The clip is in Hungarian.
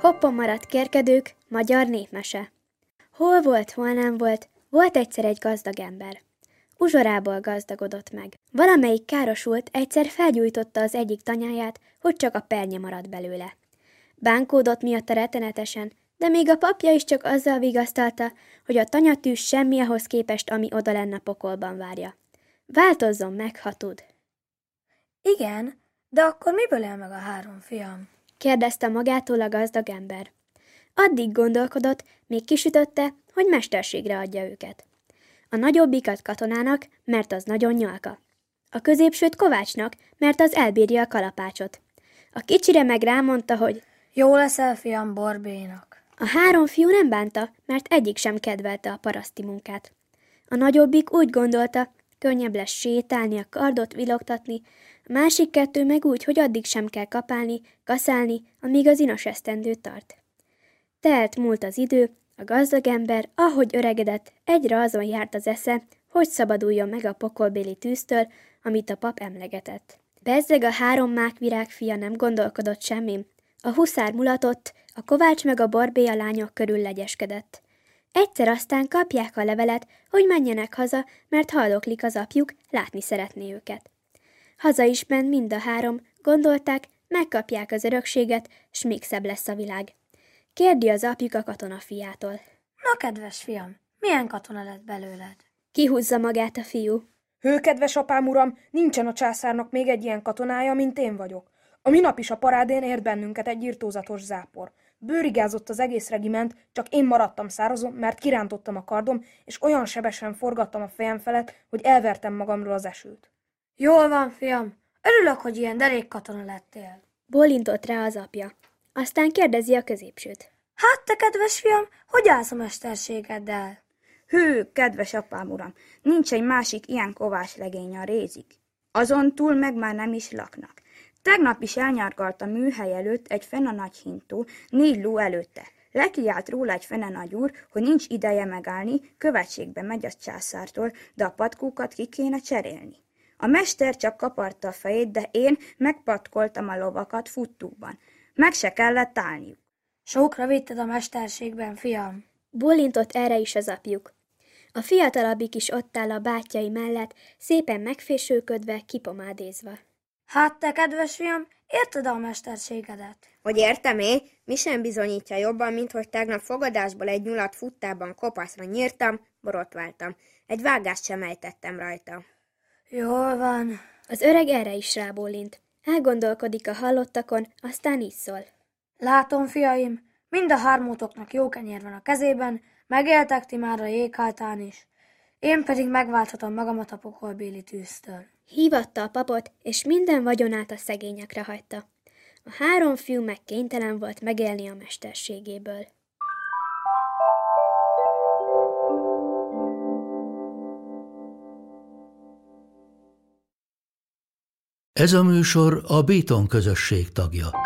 Hoppon maradt kérkedők, magyar népmese. Hol volt, hol nem volt, volt egyszer egy gazdag ember. Uzsorából gazdagodott meg. Valamelyik károsult egyszer felgyújtotta az egyik tanyáját, hogy csak a pernye maradt belőle. Bánkódott miatt a rettenetesen, de még a papja is csak azzal vigasztalta, hogy a tanyatűs semmi ahhoz képest, ami oda lenne pokolban várja. Változzon meg, ha tud. Igen, de akkor miből él meg a három fiam? Kérdezte magától a gazdag ember. Addig gondolkodott, még kisütötte, hogy mesterségre adja őket. A nagyobbikat katonának, mert az nagyon nyalka. A középsőt kovácsnak, mert az elbírja a kalapácsot. A kicsire meg rámondta, hogy Jó leszel, fiam, Borbénak. a három fiú nem bánta, mert egyik sem kedvelte a paraszti munkát. A nagyobbik úgy gondolta, könnyebb lesz sétálni, a kardot vilogtatni, a másik kettő meg úgy, hogy addig sem kell kapálni, kaszálni, amíg az inos esztendő tart. Telt múlt az idő, a gazdag ember, ahogy öregedett, egyre azon járt az esze, hogy szabaduljon meg a pokolbéli tűztől, amit a pap emlegetett. Bezzeg a három mákvirág fia nem gondolkodott semmi. A huszár mulatott, a kovács meg a borbé a lányok körül legyeskedett. Egyszer aztán kapják a levelet, hogy menjenek haza, mert haldoklik az apjuk, látni szeretné őket. Haza is ment mind a három, gondolták, megkapják az örökséget, s még szebb lesz a világ. Kérdi az apjuk a katona fiától. Na, kedves fiam, milyen katona lett belőled? Kihúzza magát a fiú. Hő, kedves apám uram, nincsen a császárnak még egy ilyen katonája, mint én vagyok. A minap is a parádén ért bennünket egy írtózatos zápor. Bőrigázott az egész regiment, csak én maradtam szárazon, mert kirántottam a kardom, és olyan sebesen forgattam a fejem felett, hogy elvertem magamról az esőt. Jól van, fiam. Örülök, hogy ilyen derék katona lettél. Bólintott rá az apja. Aztán kérdezi a középsőt. Hát, te kedves fiam, hogy állsz a mesterségeddel? Hű, kedves apám uram, nincs egy másik ilyen kovács legény a rézik. Azon túl meg már nem is laknak. Tegnap is elnyargalt a műhely előtt egy fene nagy hintó, négy ló előtte. Lekiált róla egy fene nagy úr, hogy nincs ideje megállni, követségbe megy a császártól, de a patkókat ki kéne cserélni. A mester csak kaparta a fejét, de én megpatkoltam a lovakat futtóban. Meg se kellett állniuk. Sokra vitted a mesterségben, fiam. Bólintott erre is az apjuk. A fiatalabbik is ott áll a bátyai mellett, szépen megfésülködve, kipomádézva. Hát, te kedves fiam, érted a mesterségedet? Hogy értem én, mi sem bizonyítja jobban, mint hogy tegnap fogadásból egy nyulat futtában kopaszra nyírtam, borotváltam. Egy vágást sem ejtettem rajta. Jól van. Az öreg erre is rábólint. Elgondolkodik a hallottakon, aztán így szól. Látom, fiaim, mind a hármótoknak jó kenyér van a kezében, megéltek ti már a jégháltán is. Én pedig megválthatom magamat a pokolbéli tűztől. Hívatta a papot, és minden vagyonát a szegényekre hagyta. A három fiú meg kénytelen volt megélni a mesterségéből. Ez a műsor a Béton közösség tagja.